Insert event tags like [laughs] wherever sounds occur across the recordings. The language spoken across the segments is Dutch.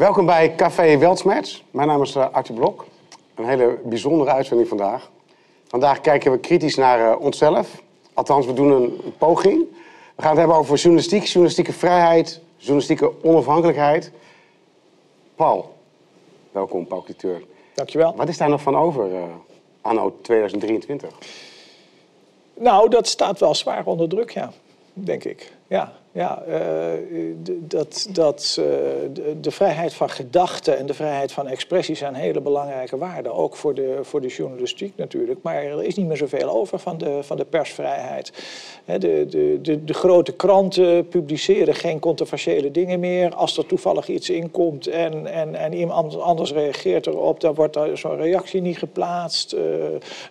Welkom bij Café Weltsmerts. Mijn naam is uh, Arthur Blok. Een hele bijzondere uitzending vandaag. Vandaag kijken we kritisch naar uh, onszelf. Althans, we doen een poging. We gaan het hebben over journalistiek, journalistieke vrijheid, journalistieke onafhankelijkheid. Paul, welkom, Paul Cliteur. Dankjewel. Wat is daar nog van over, uh, anno 2023? Nou, dat staat wel zwaar onder druk, ja, denk ik. Ja, ja, uh, dat, dat, uh, de, vrijheid van gedachten en de vrijheid van expressie zijn hele belangrijke waarden. Ook voor de, voor de journalistiek natuurlijk. Maar er is niet meer zoveel over van de, van de persvrijheid. He, de, de, de, de, grote kranten publiceren geen controversiële dingen meer. Als er toevallig iets inkomt en, en, en iemand anders reageert erop, dan wordt er zo'n reactie niet geplaatst. Uh,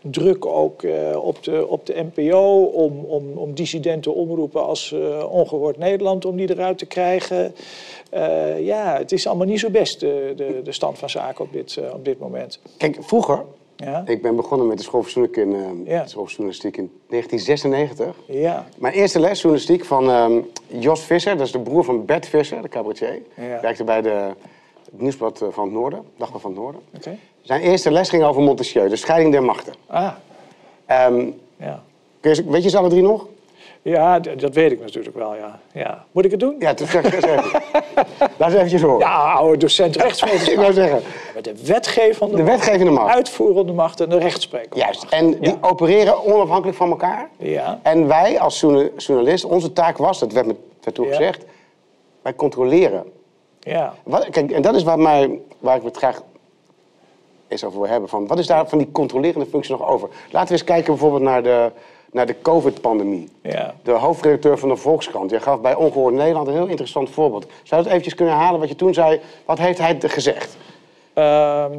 druk ook op, de, op de NPO om, om, om dissidente omroepen als ongehoord Nederland om die eruit te krijgen. Uh, ja, het is allemaal niet zo best, de, de, de stand van zaken op dit, uh, op dit moment. Kijk, vroeger, ja? ik ben begonnen met de school van in, uh, ja. school van journalistiek in 1996. Ja. Mijn eerste les journalistiek van um, Jos Visser, dat is de broer van Bert Visser, de cabaretier. Ja. Werkte bij de, het Nieuwsblad van het Noorden, Dagblad van het Noorden. Okay. Zijn eerste les ging over Montesquieu, de scheiding der machten. Ah. Um, ja. Weet je ze alle drie nog? Ja, dat weet ik natuurlijk wel, ja. ja. Moet ik het doen? Ja, zeg eens [laughs] even. Laat eens eventjes horen. Ja, oude docent rechtswetenschap. [laughs] ik wou zeggen. Met de wetgevende De wetgevende macht. uitvoerende macht en de rechtssprekende Juist, macht. en die Ja. opereren onafhankelijk van elkaar. Ja. En wij als journa- journalist, onze taak was, dat werd, toen Ja. gezegd, wij controleren. Ja. Wat, kijk, en dat is waar, mij, waar ik het graag eens over wil hebben. Van, wat is daar van die controlerende functie nog over? Laten we eens kijken bijvoorbeeld naar de, naar de COVID-pandemie. Ja. De hoofdredacteur van de Volkskrant, jij gaf bij Ongehoord Nederland een heel interessant voorbeeld. Zou je dat eventjes kunnen herhalen wat je toen zei? Wat heeft hij gezegd? Ehm,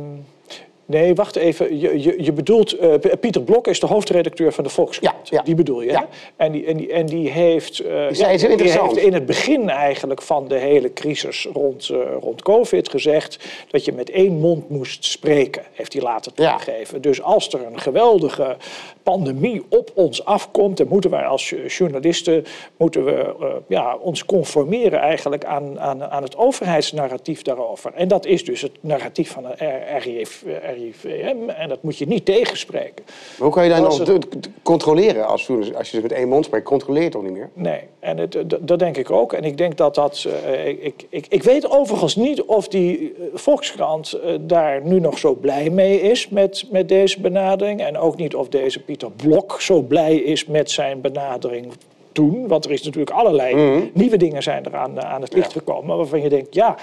nee, wacht even. Je, je, je bedoelt, eh, Pieter Blok is de hoofdredacteur van de Volkskrant. Ja, ja. Die bedoel je, hè? En, die, en, die, en die heeft... eh, Die heeft in het begin eigenlijk van de hele crisis rond, eh, rond COVID gezegd... dat je met één mond moest spreken, heeft hij later toegegeven. Dus als er een geweldige pandemie op ons afkomt... dan moeten wij als journalisten moeten we, ja, ons conformeren eigenlijk aan, aan, aan het overheidsnarratief daarover. En dat is dus het narratief van de RIV, RIVM en dat moet je niet tegenspreken. Maar hoe kan je nog het- de- controleren als? Als je dus met één mond spreekt, controleer je toch niet meer? Nee, en het, d- dat denk ik ook. En ik denk dat dat. eh, ik, ik, ik weet overigens niet of die eh, Volkskrant eh, daar nu nog zo blij mee is met, met deze benadering. En ook niet of deze Pieter Blok zo blij is met zijn benadering toen. Want er is natuurlijk allerlei nieuwe dingen zijn er aan, aan het licht Ja. gekomen. Waarvan je denkt, ja.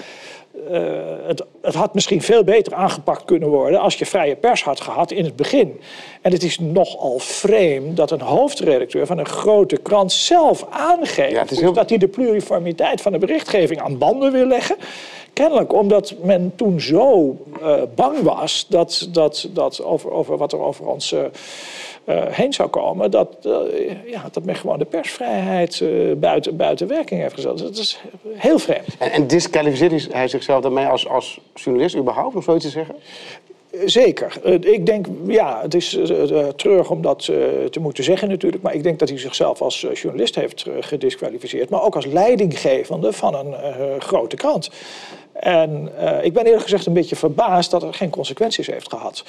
eh, het, het had misschien veel beter aangepakt kunnen worden als je vrije pers had gehad in het begin. En het is nogal vreemd dat een hoofdredacteur van een grote krant zelf aangeeft Ja, heel- dat hij de pluriformiteit van de berichtgeving aan banden wil leggen. Kennelijk omdat men toen zo eh, bang was dat, dat, dat over, over wat er over ons eh, eh, heen zou komen, dat, ja, dat men gewoon de persvrijheid buiten, buiten werking heeft gezet. Dat is heel vreemd. En, en disqualificeert hij zichzelf daarmee als, als journalist überhaupt, om zoiets te zeggen? Zeker. Ik denk, ja, het is treurig om dat te moeten zeggen natuurlijk. Maar ik denk dat hij zichzelf als journalist heeft gedisqualificeerd. Maar ook als leidinggevende van een grote krant. En eh, ik ben eerlijk gezegd een beetje verbaasd dat het geen consequenties heeft gehad.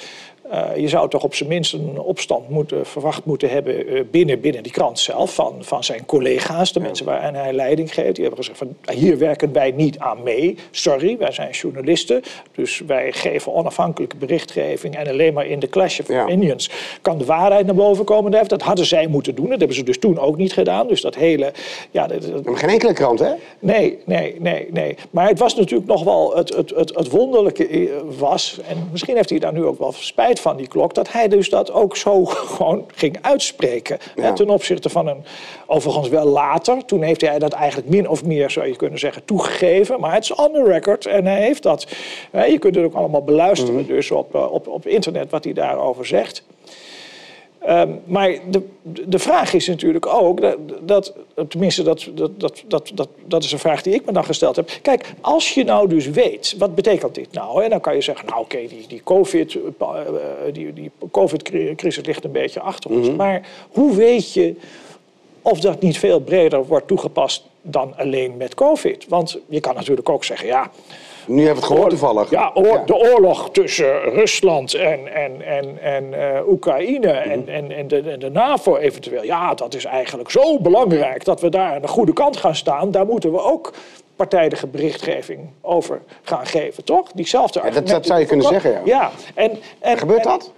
Eh, je zou toch op zijn minst een opstand moeten, verwacht moeten hebben eh, binnen, binnen die krant zelf. Van, van zijn collega's, de mensen waaraan hij leiding geeft. Die hebben gezegd van hier werken wij niet aan mee. Sorry, wij zijn journalisten. Dus wij geven onafhankelijke berichtgeving. En alleen maar in de clash of Ja. opinions kan de waarheid naar boven komen. Dat hadden zij moeten doen. Dat hebben ze dus toen ook niet gedaan. Dus dat hele... Ja, dat, geen enkele krant, hè? Nee, nee, nee, nee. Maar het was natuurlijk nog wel het, het, het, het wonderlijke was, en misschien heeft hij daar nu ook wel spijt van, die klok, dat hij dus dat ook zo [laughs] gewoon ging uitspreken. Ja. Hè, ten opzichte van een, overigens wel later, toen heeft hij dat eigenlijk min of meer, zou je kunnen zeggen, toegegeven. Maar het is on the record en hij heeft dat. Hè, je kunt het ook allemaal beluisteren dus op, eh, op, op internet wat hij daarover zegt. Ehm, maar de, de vraag is natuurlijk ook, dat, dat, tenminste dat, dat, dat, dat, dat, dat is een vraag die ik me dan gesteld heb. Kijk, als je nou dus weet, wat betekent dit nou? En dan kan je zeggen, nou oké, die, die COVID, eh, die, die COVID-crisis ligt een beetje achter ons. Maar hoe weet je of dat niet veel breder wordt toegepast dan alleen met COVID? Want je kan natuurlijk ook zeggen, ja, Nu hebben we het gehoord toevallig. Ja, oor- de oorlog tussen Rusland en, en, en, en eh, Oekraïne en, en, en, de, en de NAVO eventueel. Ja, dat is eigenlijk zo belangrijk dat we daar aan de goede kant gaan staan. Daar moeten we ook partijdige berichtgeving over gaan geven, toch? Diezelfde dat- dat zou je kunnen zeggen, ja. Ja, en, en, Gebeurt en- dat?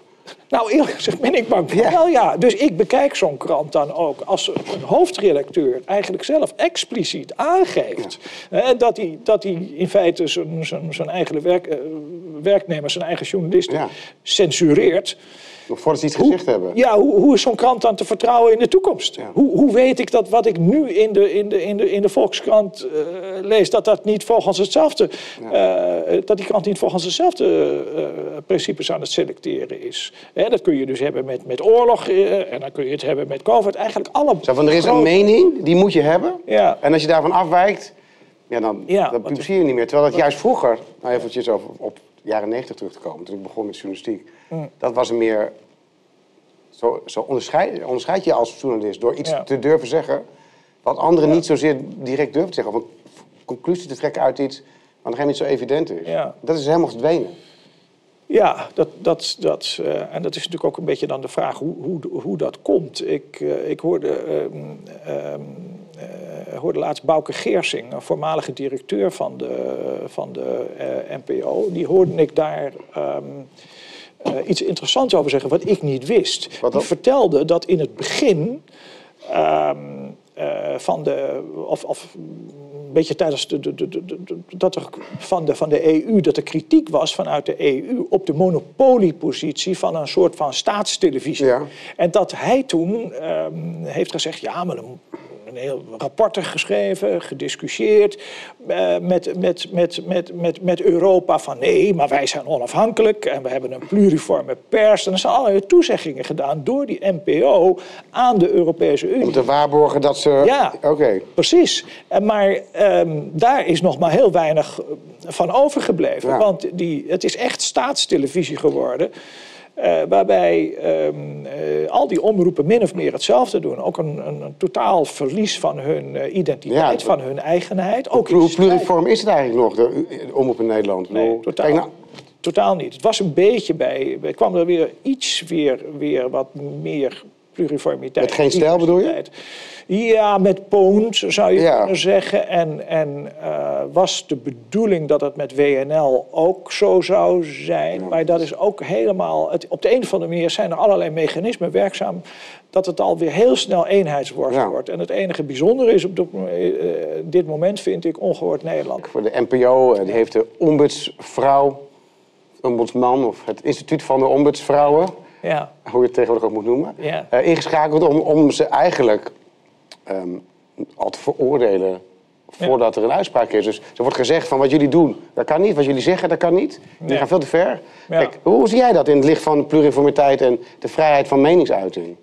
Nou, eerlijk gezegd ben ik bang Ja. wel, ja. Dus ik bekijk zo'n krant dan ook als een hoofdredacteur eigenlijk zelf expliciet aangeeft... hè, dat, hij, dat hij in feite zijn, zijn, zijn eigen werk, eh, werknemer, zijn eigen journalisten Ja. censureert... Voordat ze iets gezegd hebben. Ja, hoe, hoe is zo'n krant dan te vertrouwen in de toekomst? Ja. Hoe, hoe weet ik dat wat ik nu in de, in de, in de, in de Volkskrant eh, lees, dat dat niet volgens hetzelfde, eh, dat die krant niet volgens dezelfde eh, principes aan het selecteren is? Hè, dat kun je dus hebben met, met oorlog eh, en dan kun je het hebben met COVID. Eigenlijk alle. Zo van, er is een mening, die moet je hebben. Ja. En als je daarvan afwijkt, ja, dan, Ja, dan publiceer je niet meer. Terwijl dat juist vroeger, nou eventjes over, op jaren negentig terug te komen, toen ik begon met journalistiek, Mm. dat was er meer, zo, zo onderscheid, onderscheid je als journalist door iets Ja. te durven zeggen, wat anderen niet zozeer direct durven te zeggen. Of een conclusie te trekken uit iets, wat nog niet zo evident is. Ja. Dat is helemaal verdwenen. Ja, dat, dat, dat, eh, en dat is natuurlijk ook een beetje dan de vraag hoe, hoe, hoe dat komt. Ik, eh, ik hoorde, ehm, ehm, eh, hoorde laatst Bouke Geersing, een voormalige directeur van de, van de eh, NPO. Die hoorde ik daar ehm, eh, iets interessants over zeggen, wat ik niet wist. Wat Die vertelde dat in het begin ehm, eh, van de, of, of een beetje tijdens de, de, de, de- de- dat er van de, van de EU, dat er kritiek was vanuit de EU op de monopoliepositie van een soort van staatstelevisie. Ja. En dat hij toen ehm, heeft gezegd, ja, maar dan een heel rapporten geschreven, gediscussieerd eh, met, met, met, met, met, met Europa van nee, maar wij zijn onafhankelijk en we hebben een pluriforme pers. En er zijn allerlei toezeggingen gedaan door die NPO aan de Europese Unie. Om te waarborgen dat ze... Ja. Oké. Precies. En Maar ehm, daar is nog maar heel weinig eh, van overgebleven. Ja. Want die, het is echt staatstelevisie geworden. Eh, waarbij ehm, eh, al die omroepen min of meer hetzelfde doen. Ook een, een, een totaal verlies van hun eh, identiteit, Ja. van hun eigenheid. Ook Hoe pluriform is het eigenlijk nog, de, de omroep in Nederland? Nee, bedoel, totaal, kijk nou- totaal niet. Het was een beetje bij. Er kwam er weer iets weer, weer wat meer pluriformiteit. Met geen stijl bedoel je? Ja, met poont zou je Ja. kunnen zeggen. En, en eh, was de bedoeling dat het met WNL ook zo zou zijn. Maar dat is ook helemaal. Het, op de een of andere manier zijn er allerlei mechanismen werkzaam. dat het alweer heel snel eenheidsworst Ja. wordt. En het enige bijzondere is op dit, eh, dit moment, vind ik, ongehoord Nederland. voor de NPO. eh, Die heeft de ombudsvrouw, ombudsman of het instituut van de ombudsvrouwen, Ja. hoe je het tegenwoordig ook moet noemen, eh, ingeschakeld om, om ze eigenlijk ehm, al te veroordelen voordat er een uitspraak is. Dus er wordt gezegd van wat jullie doen, dat kan niet. Wat jullie zeggen, dat kan niet. Jullie gaan veel te ver. Ja. Kijk, hoe zie jij dat in het licht van pluriformiteit en de vrijheid van meningsuiting?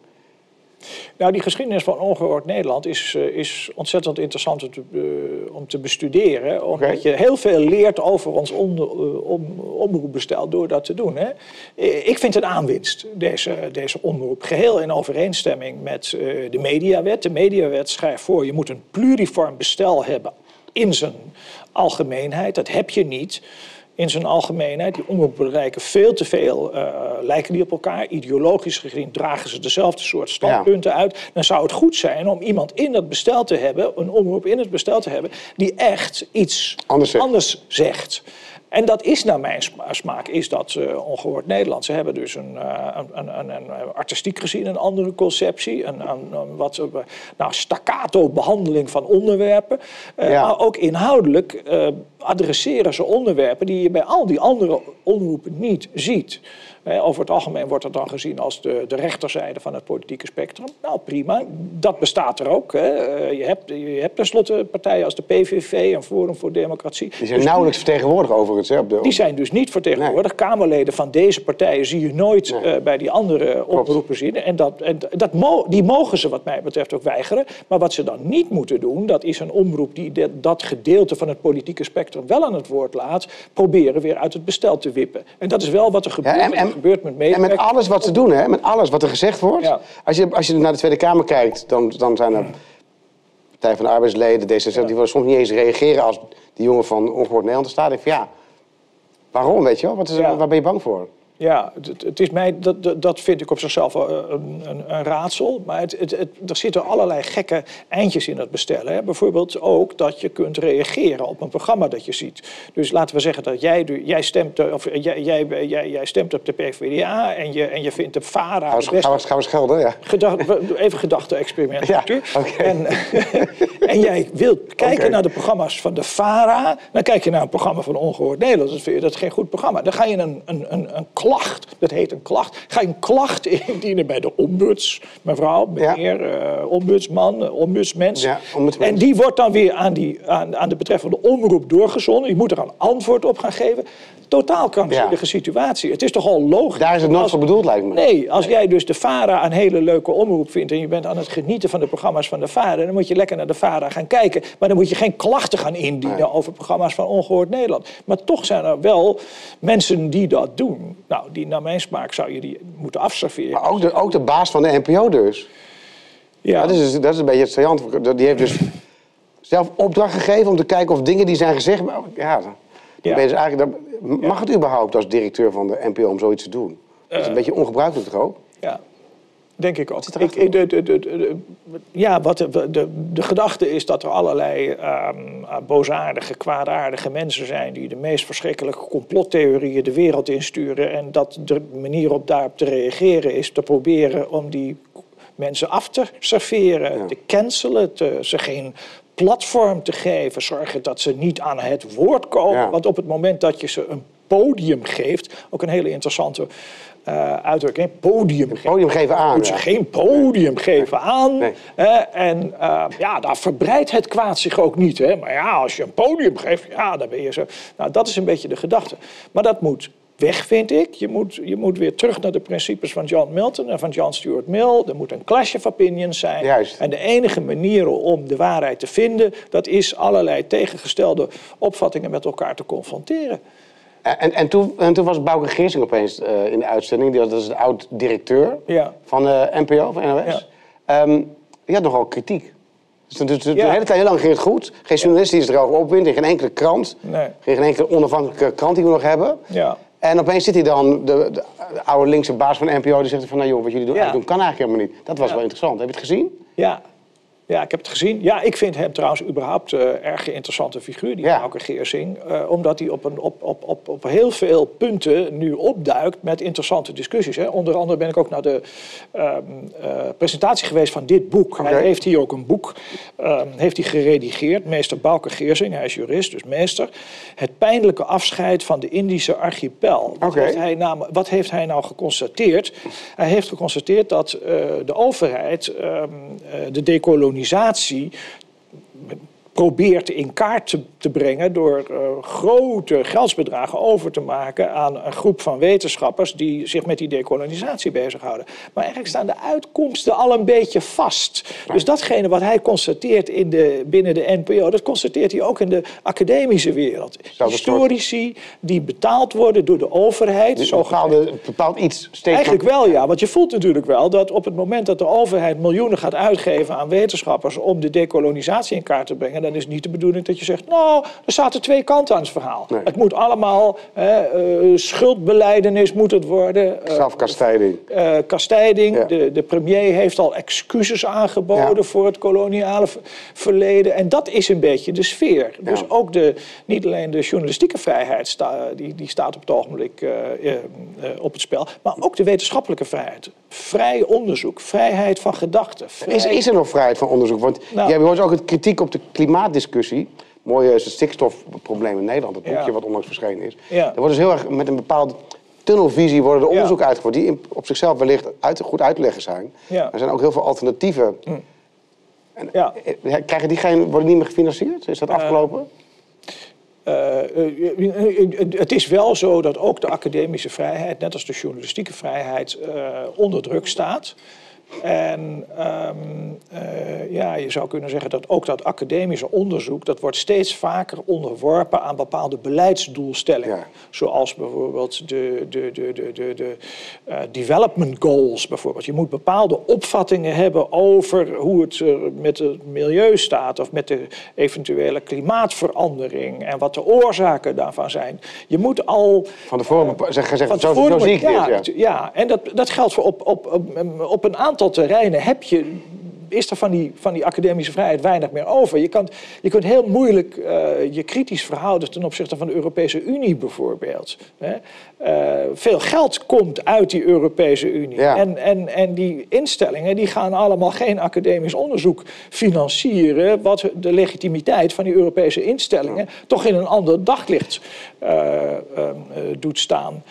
Nou, die geschiedenis van ongehoord Nederland is, eh, is ontzettend interessant om te, eh, om te bestuderen. Omdat je heel veel leert over ons onder, eh, om, omroepbestel door dat te doen. Hè. Ik vind het een aanwinst, deze, deze omroep. Geheel in overeenstemming met de mediawet. De mediawet schrijft voor, je moet een pluriform bestel hebben in zijn algemeenheid. Dat heb je niet in zijn algemeenheid. Die omroepen lijken veel te veel, eh, lijken die op elkaar. Ideologisch gezien dragen ze dezelfde soort standpunten uit. Dan zou het goed zijn om iemand in dat bestel te hebben, een omroep in het bestel te hebben, die echt iets Anders zegt. anders zegt. En dat is naar mijn sma- smaak is dat eh, ongehoord Nederland. Ze hebben dus een, eh, een, een, artistiek gezien een andere conceptie. Een, wat eh, nou, staccato behandeling van onderwerpen. Ja. Maar ook inhoudelijk adresseren ze onderwerpen die je bij al die andere omroepen niet ziet. Over het algemeen wordt dat dan gezien als de, de rechterzijde van het politieke spectrum. Nou, prima. Dat bestaat er ook. Hè. Eh, je, hebt, je hebt tenslotte partijen als de PVV en Forum voor Democratie. Die zijn Dus nauwelijks vertegenwoordigd overigens. Hè, op de, die zijn dus niet vertegenwoordigd. Kamerleden van deze partijen zie je nooit Nee. eh, bij die andere oproepen zien. En, dat, en dat mo- die mogen ze wat mij betreft ook weigeren. Maar wat ze dan niet moeten doen, dat is een omroep die de- dat gedeelte van het politieke spectrum wel aan het woord laat, proberen weer uit het bestel te wippen. En dat is wel wat er gebeurt. Ja, en, dat gebeurt met en met alles wat ze doen, hè? met alles wat er gezegd wordt. Ja. Als, je, als je naar de Tweede Kamer kijkt, dan, dan zijn er Partij van de Arbeidsleden, D66, die willen soms niet eens reageren als die jongen van Ongehoord Nederland er staat. Ik van, ja, Waarom, weet je wel? Wat is. Waar ben je bang voor? Ja, het, het is mij, dat, dat- vind ik op zichzelf wel een, een, een raadsel. Maar het, het, er zitten allerlei gekke eindjes in het bestellen. Hè. Bijvoorbeeld ook dat je kunt reageren op een programma dat je ziet. Dus laten we zeggen dat jij, jij, stemt, eh, of jij, jij, jij, jij stemt op de PvdA en je, en je vindt de VARA... Gaan we, gaan we, gaan we schelden? Ja. Gedacht, even gedachte-experiment. Ja. En, [laughs] en jij wilt kijken naar de programma's van de VARA. Dan kijk je naar een programma van Ongehoord Nederland. Dan vind je dat geen goed programma. Dan ga je een, een, een, een klacht, dat heet een klacht. Ga je een klacht [laughs] indienen bij de ombuds, mevrouw, Ja. meneer, eh, ombudsman, eh, ombudsmens. Ja, ombudsmens. En die wordt dan weer aan, die, aan, aan de betreffende omroep doorgezonden. Die moet er een antwoord op gaan geven. Totaal krankzinnige situatie. Het is toch al logisch. Daar is het nooit voor bedoeld, lijkt me. Nee, als jij dus de VARA een hele leuke omroep vindt... en je bent aan het genieten van de programma's van de VARA... dan moet je lekker naar de VARA gaan kijken. Maar dan moet je geen klachten gaan indienen Nee. over programma's van Ongehoord Nederland. Maar toch zijn er wel mensen die dat doen. Nou, die naar mijn smaak zou je die moeten afserveren. Maar ook de, ook de baas van de NPO dus. ja, Dat, is, dus- dat is een beetje het saillant. Die heeft dus zelf opdracht gegeven om te kijken of dingen die zijn gezegd... maar Ja, dan Ja. ben je dus eigenlijk, dan- mag het überhaupt als directeur van de NPO om zoiets te doen? Dat Eh. is een beetje ongebruikelijk toch ook? Ja, denk ik ook. Ik, de, de, de, ja, wat de, gedachte is dat er allerlei ehm, boosaardige, kwaadaardige mensen zijn... die de meest verschrikkelijke complottheorieën de wereld insturen... en dat de manier om daarop te reageren is te proberen om die mensen af te serveren, Ja. te cancelen, te, ze geen platform te geven, zorgen dat ze niet aan het woord komen. Ja. Want op het moment dat je ze een podium geeft, ook een hele interessante eh uitdrukking, podium geven. Podium geven aan. Moet ze ja. geen podium geven aan. Nee. hè, en eh, ja, daar verbreidt het kwaad zich ook niet. Hè. Maar ja, als je een podium geeft, ja, dan ben je zo. Nou, dat is een beetje de gedachte. Maar dat moet weg, vind ik. Je moet, je moet weer terug naar de principes van John Milton en van John Stuart Mill. Er moet een clash of opinions zijn. Juist. En de enige manier om de waarheid te vinden, dat is allerlei tegengestelde opvattingen met elkaar te confronteren. En, en, toen, en toen was Bouke Geersing opeens eh, in de uitzending. Die was, dat is de oud-directeur Ja. van de NPO, van NOS. Ja. Ehm, die had nogal kritiek. Dus, dus, dus Ja. de hele tijd heel lang ging het goed. Geen journalist die zich erover opwint. In geen enkele krant. Nee. Geen enkele onafhankelijke krant die we nog hebben. Ja. En opeens zit hij dan, de, de, de oude linkse baas van de NPO, die zegt van... nou joh, wat jullie doen, Ja. doen kan eigenlijk helemaal niet. Dat was Ja. wel interessant. Heb je het gezien? Ja. Ja, ik heb het gezien. Ja, ik vind hem trouwens überhaupt een erg interessante figuur, die Ja. Geersing. eh, omdat hij op, een, op, op, op, op heel veel punten nu opduikt met interessante discussies. Hè. Onder andere ben ik ook naar de ehm, eh, presentatie geweest van dit boek. Hij heeft hier ook een boek ehm, heeft hij geredigeerd. Meester Bouke Geersing, hij is jurist, dus meester. Het pijnlijke afscheid van de Indische archipel. Wat, heeft, hij nou, wat heeft hij nou geconstateerd? Hij heeft geconstateerd dat de overheid ehm, eh, de dekolonisatie probeert in kaart te, te brengen door eh, grote geldsbedragen over te maken aan een groep van wetenschappers die zich met die dekolonisatie bezighouden. Maar eigenlijk staan de uitkomsten al een beetje vast. Dus datgene wat hij constateert in de, binnen de NPO, dat constateert hij ook in de academische wereld. Historici die betaald worden door de overheid, Een zo bepaalde, bepaald iets. Steeds Eigenlijk wel, ja. Want je voelt natuurlijk wel dat op het moment dat de overheid miljoenen gaat uitgeven aan wetenschappers om de dekolonisatie in kaart te brengen, dan is het niet de bedoeling dat je zegt, nou, er zaten twee kanten aan het verhaal. Nee. Het moet allemaal, hè, eh, schuldbeleidenis moet het worden. eh, Zelfkastijding. eh, kastijding. Ja. De, de premier heeft al excuses aangeboden Ja. voor het koloniale verleden. En dat is een beetje de sfeer. Dus ook de, niet alleen de journalistieke vrijheid sta, die, die staat op het ogenblik eh, eh, eh, op het spel, maar ook de wetenschappelijke vrijheid. Vrij onderzoek, vrijheid van gedachten. Is, vrij- is er nog vrijheid van onderzoek? Want Nou. jij hoort ook het kritiek op de klimaatdiscussie. Mooi is het stikstofprobleem in Nederland, het boekje wat onlangs verschenen is. Daar wordt dus heel erg met een bepaalde tunnelvisie worden er Ja. onderzoeken uitgevoerd... die op zichzelf wellicht uit, goed uit te leggen zijn. Er zijn ook heel veel alternatieven. En, Ja. eh, Krijgen die geen, worden die niet meer gefinancierd? Is dat afgelopen? Eh, eh, eh, het is wel zo dat ook de academische vrijheid, net als de journalistieke vrijheid, eh, onder druk staat. En ehm, eh, ja, je zou kunnen zeggen dat ook dat academische onderzoek... dat wordt steeds vaker onderworpen aan bepaalde beleidsdoelstellingen. Ja. Zoals bijvoorbeeld de, de, de, de, de, de eh, development goals. Bijvoorbeeld. Je moet bepaalde opvattingen hebben over hoe het eh, met het milieu staat... of met de eventuele klimaatverandering en wat de oorzaken daarvan zijn. Je moet al... Van tevoren bepa- zeg, gezegd, Van zo, zo zie ik ja, dit. Ja. ja, en dat, dat geldt voor op, op, op, op een aantal terreinen heb je, is er van die, van die academische vrijheid weinig meer over. Je, kan, je kunt heel moeilijk eh, je kritisch verhouden ten opzichte van de Europese Unie bijvoorbeeld. Hè. Eh, veel geld komt uit die Europese Unie. Ja. En, en, en die instellingen die gaan allemaal geen academisch onderzoek financieren... wat de legitimiteit van die Europese instellingen toch in een ander daglicht eh, eh, doet staan.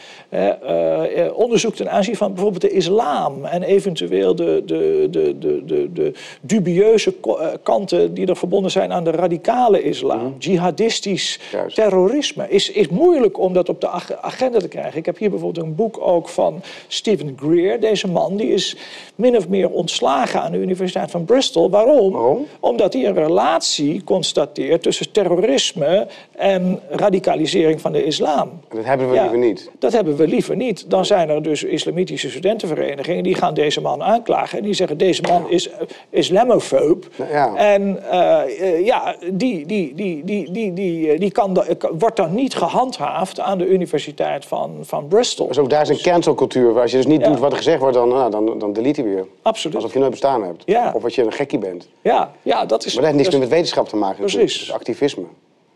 Onderzoek ten aanzien van bijvoorbeeld de islam en eventueel de, de, de, de, de, de dubieuze kanten die er verbonden zijn aan de radicale islam. Jihadistisch terrorisme. Is, is moeilijk om dat op de ag- agenda te krijgen. Ik heb hier bijvoorbeeld een boek ook van Stephen Greer. Deze man die is min of meer ontslagen aan de Universiteit van Bristol. Waarom? Waarom? Omdat hij een relatie constateert tussen terrorisme en radicalisering van de islam. Dat hebben we Ja, liever niet. Dat hebben we liever niet. Dan zijn er dus islamitische studentenverenigingen die gaan deze man aanklagen. En die zeggen deze man is islamofoob. Ja. En eh, ja, die, die, die, die, die, die, die kan, wordt dan niet gehandhaafd aan de Universiteit van, van Bristol. Dus ook daar is een cancelcultuur. Als je dus niet Ja. doet wat er gezegd wordt, dan, nou, dan, dan delete je weer. Absoluut. Alsof je nooit bestaan hebt. Ja. Of dat je een gekkie bent. Ja, ja, dat is. Maar dat heeft niks meer met wetenschap te maken. Precies. Het is activisme.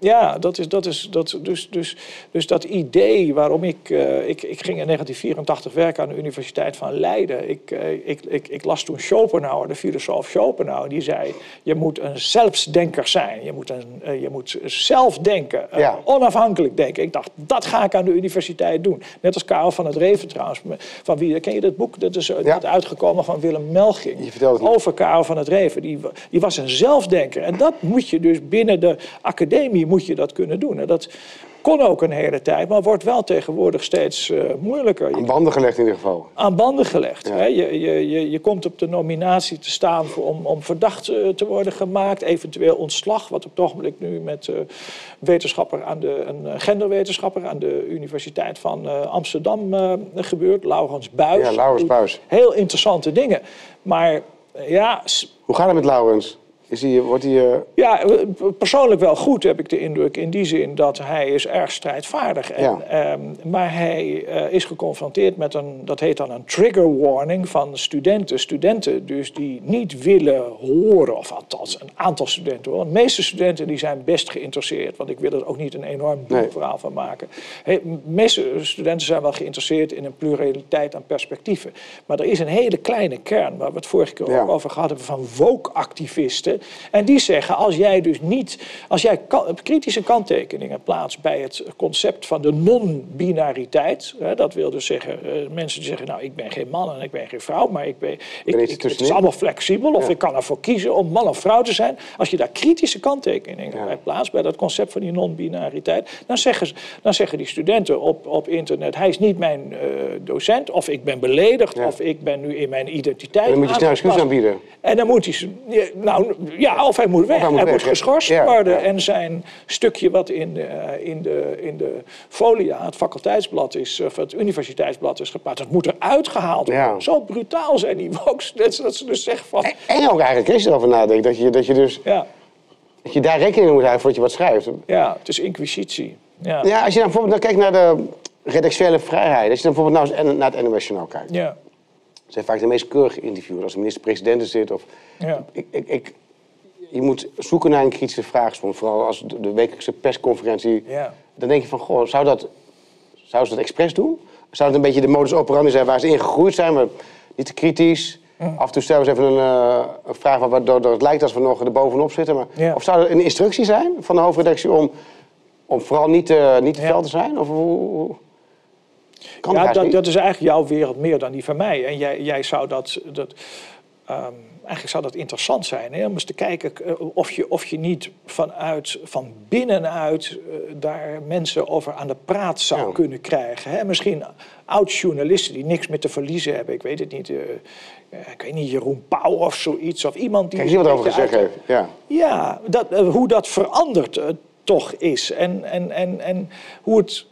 Ja, dat is, dat is, dat, dus, dus, dus dat idee waarom ik, eh, ik... Ik ging in 1984 werken aan de Universiteit van Leiden. Ik, eh, ik, ik, ik las toen Schopenhauer, de filosoof Schopenhauer. Die zei, je moet een zelfsdenker zijn. Je moet, een, eh, je moet zelf denken, Ja. onafhankelijk denken. Ik dacht, dat ga ik aan de universiteit doen. Net als Karel van het Reven trouwens. Van wie, ken je dat boek? Dat is Ja. uitgekomen van Willem Melging. Over Karel van het Reven. Die, die was een zelfdenker. En dat moet je dus binnen de academie moet je dat kunnen doen. En dat kon ook een hele tijd, maar wordt wel tegenwoordig steeds eh, moeilijker. Aan banden gelegd in ieder geval. aan banden gelegd. Ja. Hè? Je, je, je, je komt op de nominatie te staan voor, om, om verdacht eh, te worden gemaakt. Eventueel ontslag, wat op het ogenblik nu met eh, wetenschapper aan de, een genderwetenschapper aan de Universiteit van Amsterdam gebeurt. Laurens Buis. Ja, Laurens Buis. Heel interessante dingen. Maar ja, Hoe gaat het met Laurens? Is hij, wordt hij, eh, ja, eh, persoonlijk wel goed heb ik de indruk. In die zin dat hij is erg strijdvaardig. En, Ja. ehm, maar hij eh, is geconfronteerd met een, dat heet dan een trigger warning van studenten. Studenten dus die niet willen horen, of althans een aantal studenten hoor. De meeste studenten die zijn best geïnteresseerd. Want ik wil er ook niet een enorm Nee. verhaal van maken. He, de meeste studenten zijn wel geïnteresseerd in een pluraliteit aan perspectieven. Maar er is een hele kleine kern, waar we het vorige keer Ja. ook over gehad hebben, van woke-activisten. En die zeggen, als jij dus niet, als jij kritische kanttekeningen plaatst bij het concept van de non-binariteit. Dat wil dus zeggen, eh, mensen die zeggen, nou ik ben geen man en ik ben geen vrouw, maar ik ben, ik, ik, het is allemaal flexibel. Of ik kan ervoor kiezen om man of vrouw te zijn. Als je daar kritische kanttekeningen Ja. bij plaatst, bij dat concept van die non-binariteit, dan zeggen, ze- dan zeggen die studenten op, op internet, hij is niet mijn eh, docent, of ik ben beledigd, Ja. of ik ben nu in mijn identiteit. En dan moet je snel excuus aanbieden. En dan moet hij, nou, ja, of hij moet weg. hij moet weg, ja. geschorst Ja, worden. ja. En zijn stukje wat in, eh, in, de, in de folia, het faculteitsblad is, of het universiteitsblad is geplaatst, dat moet eruit gehaald worden. Ja. Zo brutaal zijn die wokes, dat [laughs] ze- dus zeggen van... En ook eigenlijk, je erover nadenkt, dat je, dat je dus Ja, dat je daar rekening mee moet houden voordat je wat schrijft. ja, het is inquisitie. Ja. Ja, als je dan bijvoorbeeld dan kijkt naar de redactionele vrijheid. Als je dan bijvoorbeeld nou eens naar het NOS Journaal kijkt. Ja. Zijn vaak de meest keurige interviews. Als de minister-president er zit. Of, Ja. ik, ik, ik, je moet zoeken naar een kritische vraag. soms. Vooral als de, de wekelijkse persconferentie. Ja. Dan denk je van, goh, zou dat, zou ze dat expres doen? Zou het een beetje de modus operandi zijn waar ze in gegroeid zijn? Maar niet te kritisch. Af en toe stellen ze even een, eh, een vraag waardoor het lijkt alsof we nog er bovenop zitten. Maar, Ja. Of zou er een instructie zijn van de hoofdredactie om, om vooral niet, te niet te Ja. fel te zijn? Of hoe, kan Ja, dat, dat is eigenlijk jouw wereld meer dan die van mij. En jij, jij zou dat. dat ehm, eigenlijk zou dat interessant zijn hè, om eens te kijken eh, of je, of je niet vanuit, van binnenuit eh, daar mensen over aan de praat zou Ja. kunnen krijgen. Hè. Misschien oud-journalisten die niks meer te verliezen hebben. Ik weet het niet. eh, ik weet niet, Jeroen Pauw of zoiets. Of iemand die. Kijk wat een over beetje gezegd heeft. Ja. ja, dat, hoe dat veranderd eh, toch is. En, en, en, en hoe het,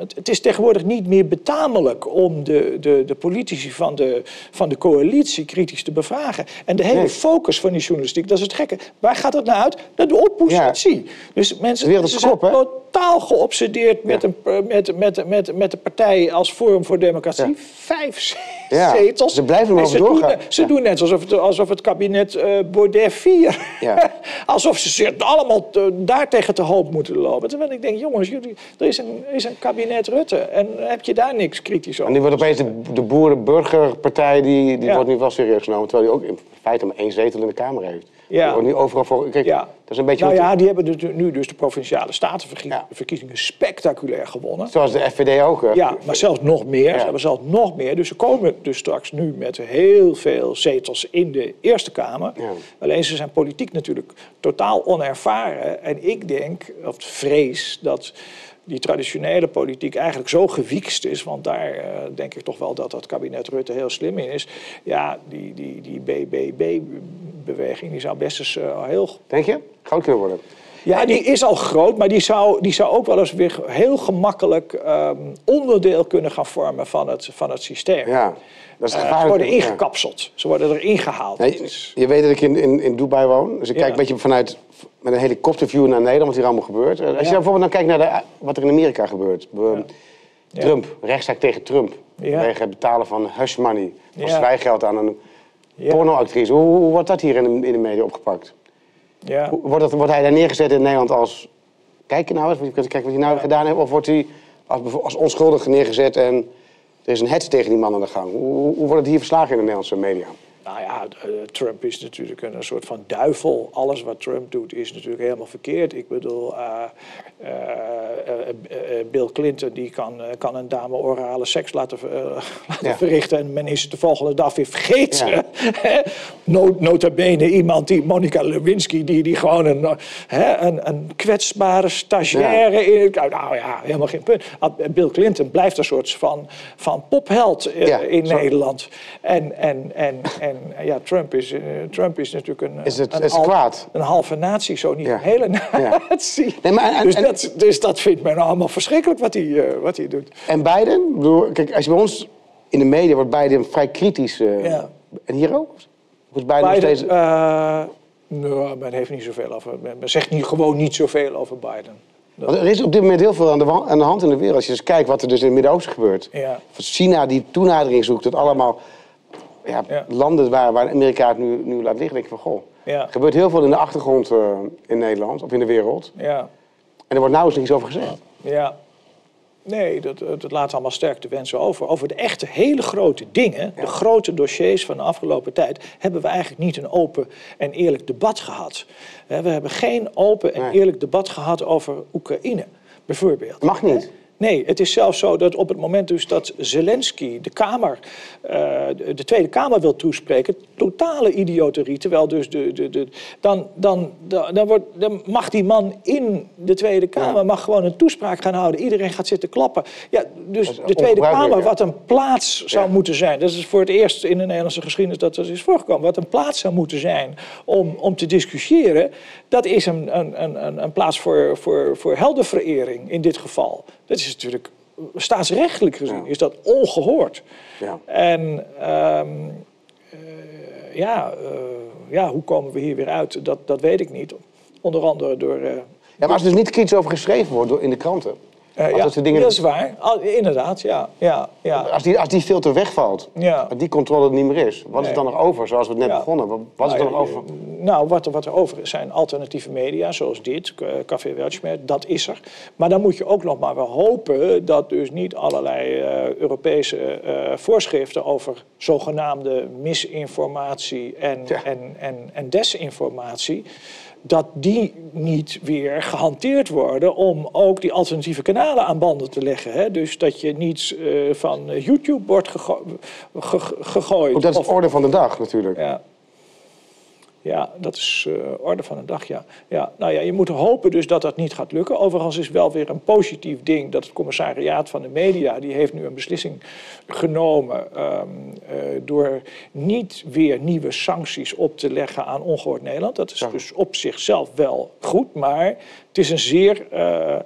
het. Het is tegenwoordig niet meer betamelijk om de, de, de politici van de, van de coalitie kritisch te bevragen. En de hele Nee. focus van die journalistiek, dat is het gekke. Waar gaat het nou uit? Naar de oppositie. Dus mensen De wereld is ze zijn totaal geobsedeerd met, een, met, met, met, met de partij als Forum voor Democratie. Ja. Vijf [laughs] zetels. ze blijven En maar over doen, doorgaan. Ze doen net alsof het, alsof het kabinet eh Baudet 4. Ja. [laughs] alsof ze zich allemaal te- daartegen te hoop moeten lopen. Terwijl ik denk, jongens, jullie, er is een, er is een kabinet Rutte. En heb je daar niks kritisch En over? nu wordt opeens de, de Boeren-Burgerpartij, die, die Ja. wordt nu wel serieus genomen. Terwijl die ook in feite maar één zetel in de Kamer heeft. Ja. Wordt nu overal voor... Kijk, Ja. dat is een beetje... nou ja, die hebben dus nu dus de provinciale statenverkiezingen Ja. spectaculair gewonnen. Zoals de FVD ook. hè. Ja, maar zelfs nog meer. Ja. Ze hebben zelfs nog meer. Dus ze komen dus straks nu met heel veel zetels in de Eerste Kamer. Ja. Alleen ze zijn politiek natuurlijk totaal onervaren. En ik denk, of vrees, dat die traditionele politiek eigenlijk zo gewiekst is. Want daar eh, denk ik toch wel dat dat kabinet Rutte heel slim in is. Ja, die, die, die BBB-beweging die zou best eens eh, heel Denk je? Groot kunnen worden. ja, die is al groot, maar die zou, die zou ook wel eens weer heel gemakkelijk ehm, onderdeel kunnen gaan vormen van het, van het systeem. Ja. Dat is Eh, ze worden Ja. ingekapseld, ze worden erin gehaald. Nee, je weet dat ik in, in, in Dubai woon. Dus ik Ja. kijk een beetje vanuit met een helikopterview naar Nederland, wat hier allemaal gebeurt. Eh, Als je Ja. bijvoorbeeld dan kijkt naar de, wat er in Amerika gebeurt. Trump, rechtszaak tegen Trump. Vanwege het betalen van hush money. Van Ja. zwijgeld aan een pornoactrice. Hoe, hoe wordt dat hier in de, in de media opgepakt? Wordt, dat, wordt hij daar neergezet in Nederland als... Kijk je nou eens, kijk wat hij nou gedaan heeft. Of wordt hij als, als onschuldig neergezet en er is een hets tegen die man aan de gang. Hoe, hoe wordt het hier verslagen in de Nederlandse media? Nou ja, eh, Trump is natuurlijk een, soort van duivel. Alles wat Trump doet is natuurlijk helemaal verkeerd. Ik bedoel, eh, eh, Bill Clinton die kan, kan een dame orale seks laten, [laughs] laten Ja. verrichten... en men is het de volgende dag weer vergeten. Ja. [laughs] Nota bene iemand die, Monica Lewinsky... die, die gewoon een, hè, een, een kwetsbare stagiaire... In, het- nou ja, helemaal geen punt. Bill Clinton blijft een soort van, van popheld Ja, in. Nederland. En, en, en, en ja, Trump is, eh, Trump is natuurlijk een, Is het- een, is het kwaad? een halve natie, zo niet Ja. een hele [laughs] Ja. natie. Nee, maar en- dus, en- dat, dus dat vindt men allemaal verschrikkelijk wat hij, eh, wat hij doet. En Biden? Bedoel, kijk, als je bij ons in de media wordt Biden vrij kritisch. eh, Ja. En hier ook? Of is Biden, nog Biden, steeds... eh, nou, men heeft niet zoveel over. Men, zegt niet, gewoon niet zoveel over Biden. Want er is op dit moment heel veel aan de, aan de hand in de wereld. Als je dus kijkt wat er dus in het Midden-Oosten gebeurt. Ja. China die toenadering zoekt tot allemaal ja, Ja. landen waar, waar Amerika het nu, nu laat liggen. denk ik van, goh, Ja. er gebeurt heel veel in de achtergrond eh, in Nederland of in de wereld. Ja, En er wordt nauwelijks niks over gezegd. ja. Nee, dat, dat laat allemaal sterk de wensen over. Over de echte hele grote dingen, de grote dossiers van de afgelopen tijd, hebben we eigenlijk niet een open en eerlijk debat gehad. Hè, We hebben geen open en Nee. eerlijk debat gehad over Oekraïne, bijvoorbeeld. Mag niet. Nee, het is zelfs zo dat op het moment dus dat Zelensky de Kamer, eh, de de Tweede Kamer wil toespreken, totale idioterie, terwijl dus de, de, de, dan, dan, dan, dan, wordt, dan mag die man in de Tweede Kamer Ja. mag gewoon een toespraak gaan houden. Iedereen gaat zitten klappen. Ja, dus de Tweede Kamer, ja. wat een plaats zou Ja. moeten zijn, dat is voor het eerst in de Nederlandse geschiedenis dat dat is voorgekomen, wat een plaats zou moeten zijn om, om te discussiëren, dat is een, een, een, een- een plaats voor, voor, voor heldenverering in dit geval. Dat is natuurlijk, staatsrechtelijk gezien, is dat ongehoord. Ja. En ehm, eh, ja, eh, ja, hoe komen we hier weer uit, dat, dat weet ik niet. Onder andere door... eh, Ja, maar als er dus niet kritisch over geschreven wordt door, in de kranten. Eh, als ja, dat soort dingen, dat is waar. Inderdaad, ja. ja, ja. als, die, als die filter wegvalt, Ja. als die controle er niet meer is. Wat is Nee. er dan nog over, zoals we het net Ja. begonnen? Wat, wat is er dan nog Nou, over? Nou, wat er, wat er over is zijn alternatieve media, zoals dit, K- Café Weltschmerz, dat is er. Maar dan moet je ook nog maar wel hopen dat dus niet allerlei eh, Europese eh, voorschriften over zogenaamde misinformatie en, Ja. en, en, en desinformatie, dat die niet weer gehanteerd worden om ook die alternatieve kanalen aan banden te leggen. Hè? Dus dat je niet eh, van YouTube wordt gego- ge- ge- gegooid. Ook dat is Of- orde van de dag natuurlijk. ja. Ja, dat is uh, orde van de dag, ja. ja. Nou ja, je moet hopen dus dat dat niet gaat lukken. Overigens is wel weer een positief ding dat het commissariaat van de media... die heeft nu een beslissing genomen um, uh, door niet weer nieuwe sancties op te leggen aan Ongehoord Nederland. Dat is ja. dus op zichzelf wel goed, maar het is een zeer... Uh,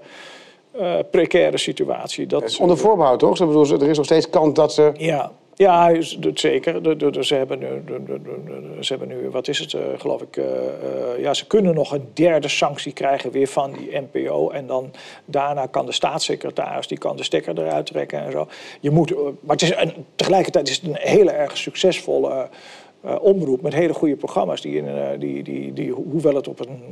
uh, precaire situatie. Dat, onder voorbehoud, toch? Er is nog steeds kans dat ze... Ja, ja, zeker. Ze hebben nu, ze hebben nu wat is het, uh, geloof ik, uh, uh, ja, ze kunnen nog een derde sanctie krijgen weer van die NPO. En dan daarna kan de staatssecretaris, die kan de stekker eruit trekken en zo. Je moet, maar het is een, tegelijkertijd is het een hele erg succesvolle omroep met hele goede programma's. Die, in, die, die, die, hoewel het op een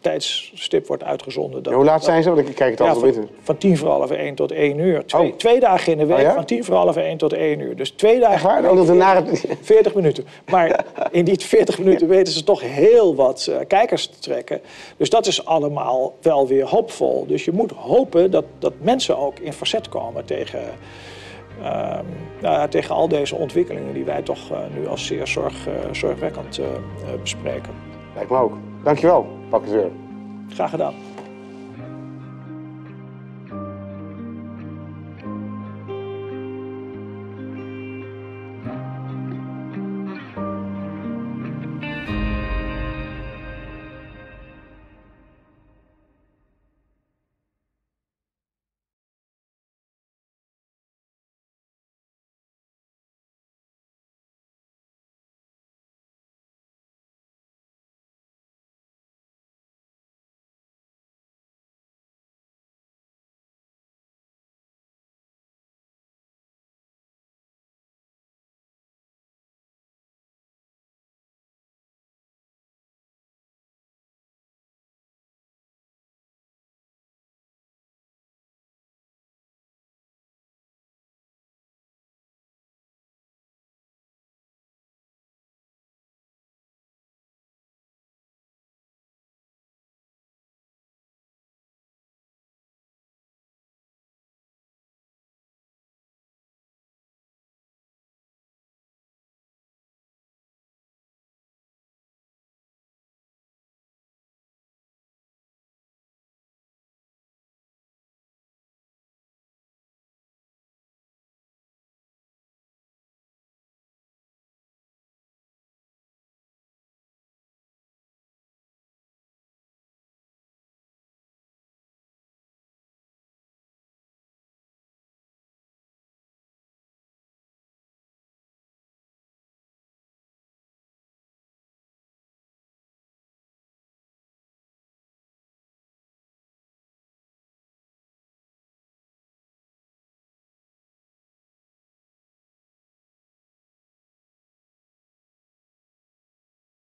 tijdstip wordt uitgezonden. Dat, hoe laat zijn ze? Want ik kijk het ja, altijd van, van tien voor half één tot één uur. Twee, oh. twee dagen in de week, oh, ja? van tien voor half één tot één uur. Dus twee dagen in de week, 40, 40 [laughs] minuten. Maar in die 40 [laughs] minuten weten ze toch heel wat uh, kijkers te trekken. Dus dat is allemaal wel weer hoopvol. Dus je moet hopen dat, dat mensen ook in verzet komen tegen... Uh, nou ja, tegen al deze ontwikkelingen die wij toch uh, nu als zeer zorg, uh, zorgwekkend bespreken. Lijkt me ook. Dankjewel, Pak het weer. Graag gedaan.